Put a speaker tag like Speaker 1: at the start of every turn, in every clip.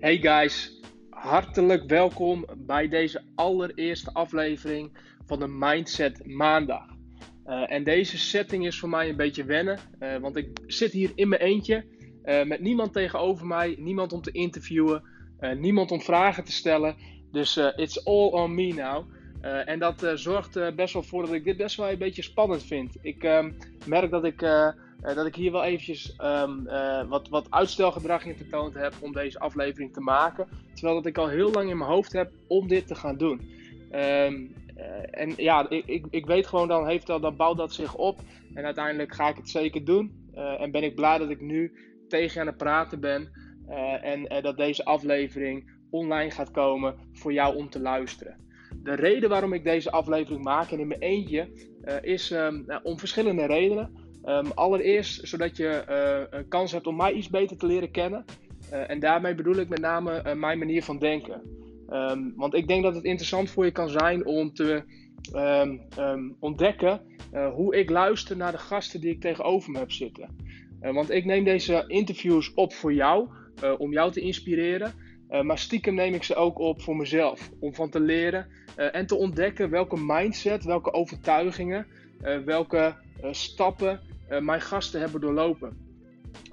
Speaker 1: Hey guys, hartelijk welkom bij deze allereerste aflevering van de Mindset Maandag. Uh, en deze setting is voor mij een beetje wennen, uh, want ik zit hier in mijn eentje uh, met niemand tegenover mij, niemand om te interviewen, niemand om vragen te stellen. Dus it's all on me now. en dat zorgt best wel voor dat ik dit best wel een beetje spannend vind. Ik ehm, merk dat ik dat ik hier wel eventjes um, uh, wat, wat uitstelgedrag in vertoond heb om deze aflevering te maken. Terwijl dat ik al heel lang in mijn hoofd heb om dit te gaan doen. Um, uh, en ja, ik, ik, ik, weet gewoon dan, heeft dat, dan bouwt dat zich op. En uiteindelijk ga ik het zeker doen. en ben ik blij dat ik nu tegen je aan het praten ben. en dat deze aflevering online gaat komen voor jou om te luisteren. De reden waarom ik deze aflevering maak en in mijn eentje is um, om verschillende redenen. Um, allereerst zodat je uh, een kans hebt om mij iets beter te leren kennen. Uh, en daarmee bedoel ik met name uh, mijn manier van denken. Um, want ik denk dat het interessant voor je kan zijn om te um, ontdekken hoe ik luister naar de gasten die ik tegenover me heb zitten. want ik neem deze interviews op voor jou, om jou te inspireren. maar stiekem neem ik ze ook op voor mezelf, om van te leren en te ontdekken welke mindset, welke overtuigingen, welke stappen uh, mijn gasten hebben doorlopen.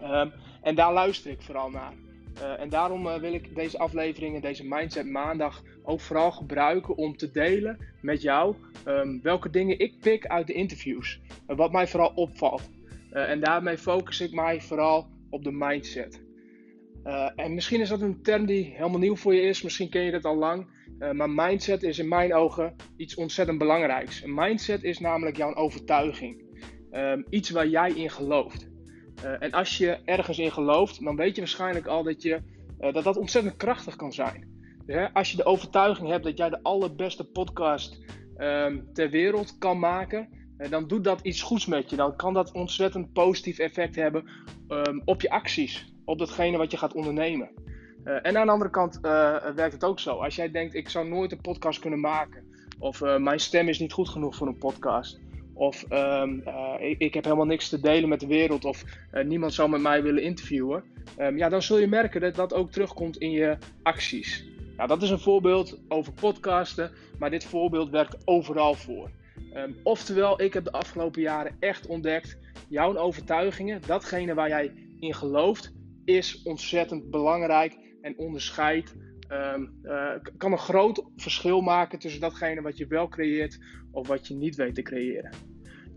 Speaker 1: Um, en daar luister ik vooral naar. Uh, en daarom uh, wil ik deze aflevering en deze Mindset Maandag ook vooral gebruiken om te delen met jou um, welke dingen ik pik uit de interviews. Wat mij vooral opvalt. en daarmee focus ik mij vooral op de mindset. en misschien is dat een term die helemaal nieuw voor je is, misschien ken je dat al lang. maar mindset is in mijn ogen iets ontzettend belangrijks. Een mindset is namelijk jouw overtuiging. Um, iets waar jij in gelooft. Uh, en als je ergens in gelooft, dan weet je waarschijnlijk al dat je, uh, dat, dat ontzettend krachtig kan zijn. als je de overtuiging hebt dat jij de allerbeste podcast um, ter wereld kan maken, uh, dan doet dat iets goeds met je. Dan kan dat ontzettend positief effect hebben um, op je acties, op datgene wat je gaat ondernemen. en aan de andere kant werkt het ook zo. Als jij denkt, ik zou nooit een podcast kunnen maken, of mijn stem is niet goed genoeg voor een podcast, of um, uh, ik, ik, heb helemaal niks te delen met de wereld. Of uh, niemand zou met mij willen interviewen. Um, ja, dan zul je merken dat dat ook terugkomt in je acties. Nou, dat is een voorbeeld over podcasten. Maar dit voorbeeld werkt overal voor. Um, oftewel, ik heb de afgelopen jaren echt ontdekt. Jouw overtuigingen, datgene waar jij in gelooft, is ontzettend belangrijk en onderscheidt um, uh, kan een groot verschil maken tussen datgene wat je wel creëert of wat je niet weet te creëren.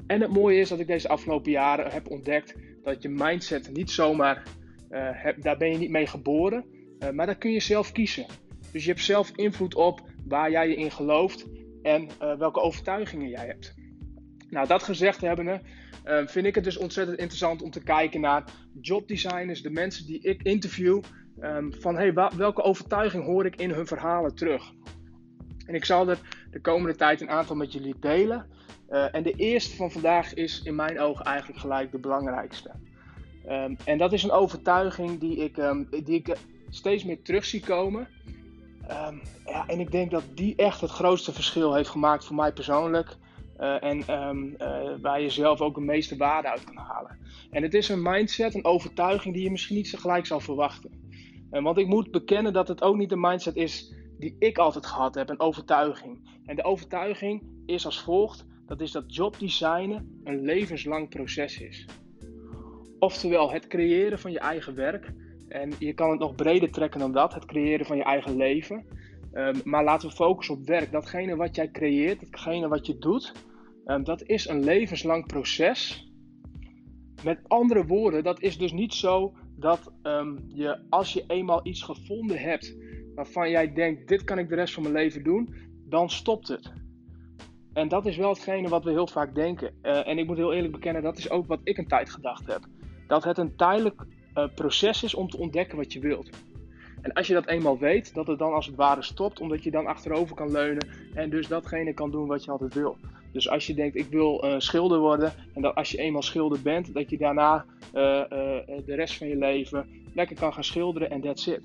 Speaker 1: En het mooie is dat ik deze afgelopen jaren heb ontdekt dat je mindset niet zomaar, heb, daar ben je niet mee geboren, uh, maar daar kun je zelf kiezen. Dus je hebt zelf invloed op waar jij je in gelooft en welke overtuigingen jij hebt. Nou, dat gezegd hebbende, vind ik het dus ontzettend interessant om te kijken naar jobdesigners, de mensen die ik interview, Um, van hey, welke overtuiging hoor ik in hun verhalen terug? En ik zal er de komende tijd een aantal met jullie delen. Uh, en de eerste van vandaag is in mijn ogen eigenlijk gelijk de belangrijkste. Um, en dat is een overtuiging die ik, um, die ik steeds meer terug zie komen. ja, en ik denk dat die echt het grootste verschil heeft gemaakt voor mij persoonlijk. Uh, en waar je zelf ook de meeste waarde uit kan halen. En het is een mindset, een overtuiging die je misschien niet zo gelijk zal verwachten. Want ik moet bekennen dat het ook niet de mindset is die ik altijd gehad heb, een overtuiging. En de overtuiging is als volgt: dat is dat jobdesignen een levenslang proces is. Oftewel, het creëren van je eigen werk. En je kan het nog breder trekken dan dat, het creëren van je eigen leven. Um, maar laten we focussen op werk. Datgene wat jij creëert, datgene wat je doet, um, dat is een levenslang proces. Met andere woorden, dat is dus niet zo dat um, je als je eenmaal iets gevonden hebt waarvan jij denkt, dit kan ik de rest van mijn leven doen, dan stopt het. En dat is wel hetgene wat we heel vaak denken. Uh, en ik moet heel eerlijk bekennen, dat is ook wat ik een tijd gedacht heb. Dat het een tijdelijk uh, proces is om te ontdekken wat je wilt. En als je dat eenmaal weet, dat het dan als het ware stopt, omdat je dan achterover kan leunen en dus datgene kan doen wat je altijd wil. Dus als je denkt, ik wil uh, schilder worden, en dat als je eenmaal schilder bent, dat je daarna uh, uh, de rest van je leven lekker kan gaan schilderen en that's it.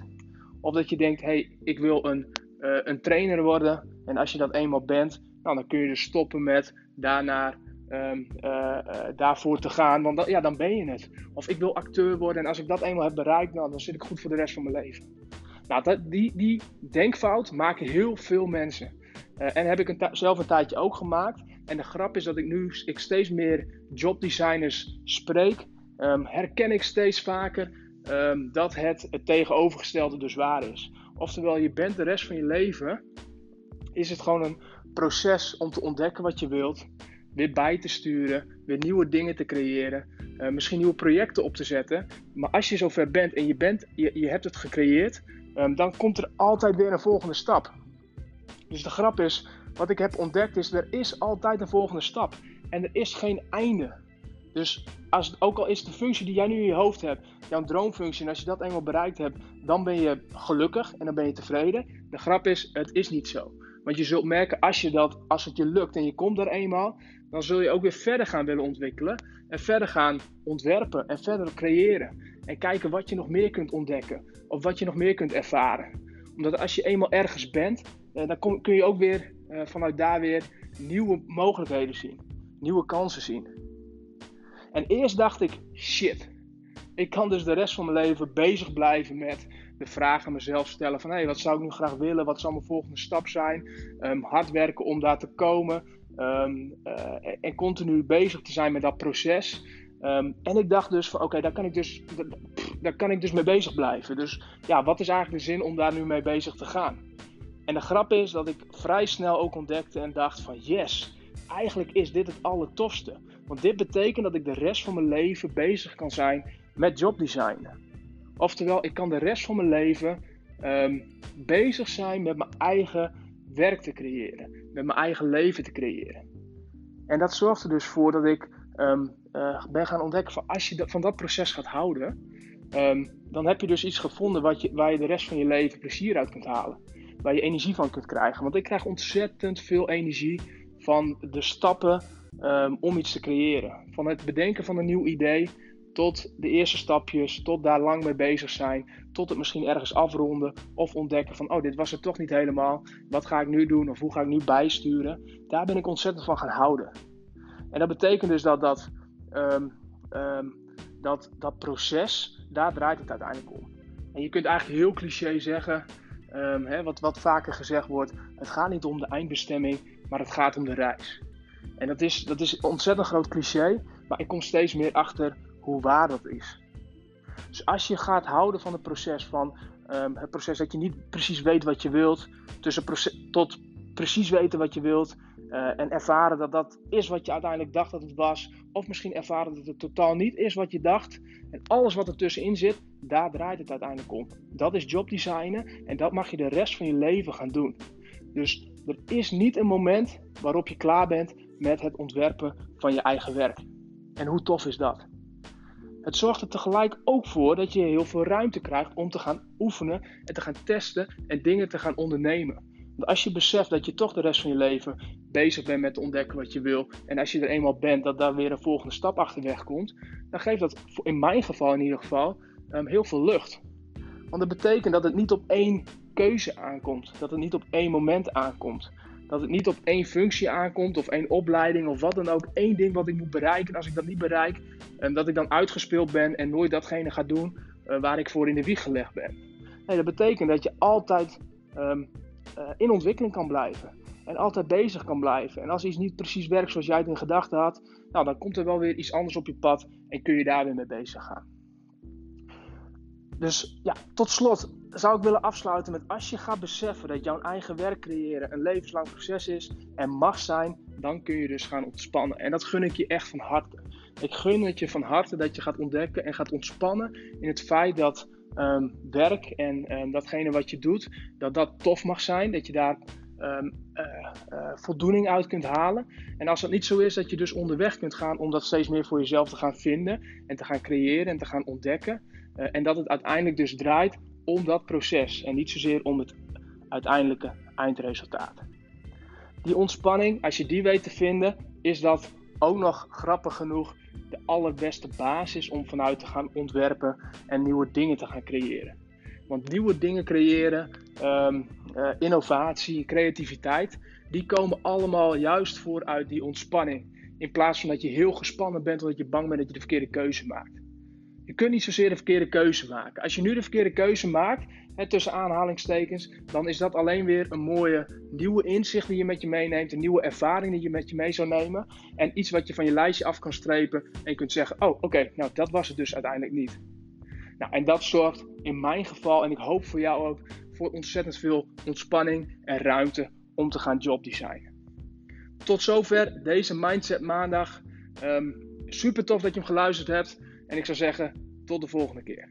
Speaker 1: Of dat je denkt, hey, ik wil een, een trainer worden, en als je dat eenmaal bent, nou, dan kun je dus stoppen met daarna um, daarvoor te gaan, want ja, dan ben je het. Of ik wil acteur worden, en als ik dat eenmaal heb bereikt, nou, dan zit ik goed voor de rest van mijn leven. Nou, dat, die, die denkfout maken heel veel mensen. Uh, en heb ik een zelf een tijdje ook gemaakt. En de grap is dat ik nu ik steeds meer jobdesigners spreek, um, herken ik steeds vaker um, dat het het tegenovergestelde dus waar is. Oftewel, je bent de rest van je leven, is het gewoon een proces om te ontdekken wat je wilt, weer bij te sturen, weer nieuwe dingen te creëren, uh, misschien nieuwe projecten op te zetten. Maar als je zover bent en je, bent, je hebt het gecreëerd, um, dan komt er altijd weer een volgende stap. Dus de grap is, wat ik heb ontdekt is, er is altijd een volgende stap. En er is geen einde. Dus als, ook al is de functie die jij nu in je hoofd hebt, jouw droomfunctie, en als je dat eenmaal bereikt hebt, dan ben je gelukkig en dan ben je tevreden. De grap is, het is niet zo. Want je zult merken, als, je dat, als het je lukt en je komt er eenmaal, dan zul je ook weer verder gaan willen ontwikkelen. En verder gaan ontwerpen en verder creëren. En kijken wat je nog meer kunt ontdekken. Of wat je nog meer kunt ervaren. Omdat als je eenmaal ergens bent, eh, dan kun je ook weer eh, vanuit daar weer nieuwe mogelijkheden zien. Nieuwe kansen zien. En eerst dacht ik, shit. Ik kan dus de rest van mijn leven bezig blijven met de vragen aan mezelf stellen van hé, hey, wat zou ik nu graag willen? Wat zal mijn volgende stap zijn? Um, hard werken om daar te komen. Um, uh, en continu bezig te zijn met dat proces. Um, en ik dacht dus van oké, daar, kan ik dus, daar kan ik dus mee bezig blijven. Dus ja, wat is eigenlijk de zin om daar nu mee bezig te gaan? En de grap is dat ik vrij snel ook ontdekte en dacht van yes, eigenlijk is dit het allertofste. Want dit betekent dat ik de rest van mijn leven bezig kan zijn met jobdesignen. Oftewel, ik kan de rest van mijn leven um, bezig zijn met mijn eigen werk te creëren. Met mijn eigen leven te creëren. En dat zorgt er dus voor dat ik um, uh, ben gaan ontdekken van als je van dat proces gaat houden, um, dan heb je dus iets gevonden wat je, waar je de rest van je leven plezier uit kunt halen. Waar je energie van kunt krijgen. Want ik krijg ontzettend veel energie van de stappen um, om iets te creëren. Van het bedenken van een nieuw idee tot de eerste stapjes, tot daar lang mee bezig zijn, tot het misschien ergens afronden of ontdekken van, oh, dit was het toch niet helemaal. Wat ga ik nu doen of hoe ga ik nu bijsturen? Daar ben ik ontzettend van gaan houden. En dat betekent dus dat dat, um, um, dat, dat proces, daar draait het uiteindelijk om. En je kunt eigenlijk heel cliché zeggen, um, hè, wat, wat vaker gezegd wordt, het gaat niet om de eindbestemming, maar het gaat om de reis. En dat is, dat is een ontzettend groot cliché, maar ik kom steeds meer achter hoe waar dat is. Dus als je gaat houden van het proces, van het proces dat je niet precies weet wat je wilt, tussen tot precies weten wat je wilt uh, en ervaren dat dat is wat je uiteindelijk dacht dat het was, of misschien ervaren dat het totaal niet is wat je dacht, en alles wat er tussenin zit, daar draait het uiteindelijk om. Dat is jobdesignen en dat mag je de rest van je leven gaan doen. Dus er is niet een moment waarop je klaar bent met het ontwerpen van je eigen werk. En hoe tof is dat? Het zorgt er tegelijk ook voor dat je heel veel ruimte krijgt om te gaan oefenen en te gaan testen en dingen te gaan ondernemen. Als je beseft dat je toch de rest van je leven bezig bent met ontdekken wat je wil, en als je er eenmaal bent dat daar weer een volgende stap achterweg komt, dan geeft dat in mijn geval in ieder geval um, heel veel lucht. Want dat betekent dat het niet op één keuze aankomt, dat het niet op één moment aankomt. Dat het niet op één functie aankomt of één opleiding of wat dan ook. één ding wat ik moet bereiken. En als ik dat niet bereik, um, dat ik dan uitgespeeld ben en nooit datgene ga doen uh, waar ik voor in de wieg gelegd ben. Nee, dat betekent dat je altijd um, uh, in ontwikkeling kan blijven. En altijd bezig kan blijven. En als iets niet precies werkt zoals jij het in gedachten had, nou, dan komt er wel weer iets anders op je pad en kun je daar weer mee bezig gaan. Dus ja, tot slot zou ik willen afsluiten met als je gaat beseffen dat jouw eigen werk creëren een levenslang proces is en mag zijn, dan kun je dus gaan ontspannen. En dat gun ik je echt van harte. Ik gun het je van harte dat je gaat ontdekken en gaat ontspannen in het feit dat um, werk en um, datgene wat je doet, dat dat tof mag zijn. Dat je daar um, uh, uh, voldoening uit kunt halen. En als dat niet zo is, dat je dus onderweg kunt gaan om dat steeds meer voor jezelf te gaan vinden en te gaan creëren en te gaan ontdekken. Uh, en dat het uiteindelijk dus draait om dat proces en niet zozeer om het uiteindelijke eindresultaat. Die ontspanning, als je die weet te vinden, is dat ook nog grappig genoeg de allerbeste basis om vanuit te gaan ontwerpen en nieuwe dingen te gaan creëren. Want nieuwe dingen creëren, um, uh, innovatie, creativiteit, die komen allemaal juist vooruit die ontspanning. In plaats van dat je heel gespannen bent omdat je bang bent dat je de verkeerde keuze maakt. Je kunt niet zozeer de verkeerde keuze maken. Als je nu de verkeerde keuze maakt, hè, tussen aanhalingstekens, dan is dat alleen weer een mooie nieuwe inzicht die je met je meeneemt, een nieuwe ervaring die je met je mee zou nemen en iets wat je van je lijstje af kan strepen en kunt zeggen, oh oké, nou dat was het dus uiteindelijk niet. Nou, en dat zorgt in mijn geval, en ik hoop voor jou ook, voor ontzettend veel ontspanning en ruimte om te gaan jobdesignen. Tot zover deze Mindset Maandag. Um, super tof dat je hem geluisterd hebt. En ik zou zeggen, tot de volgende keer.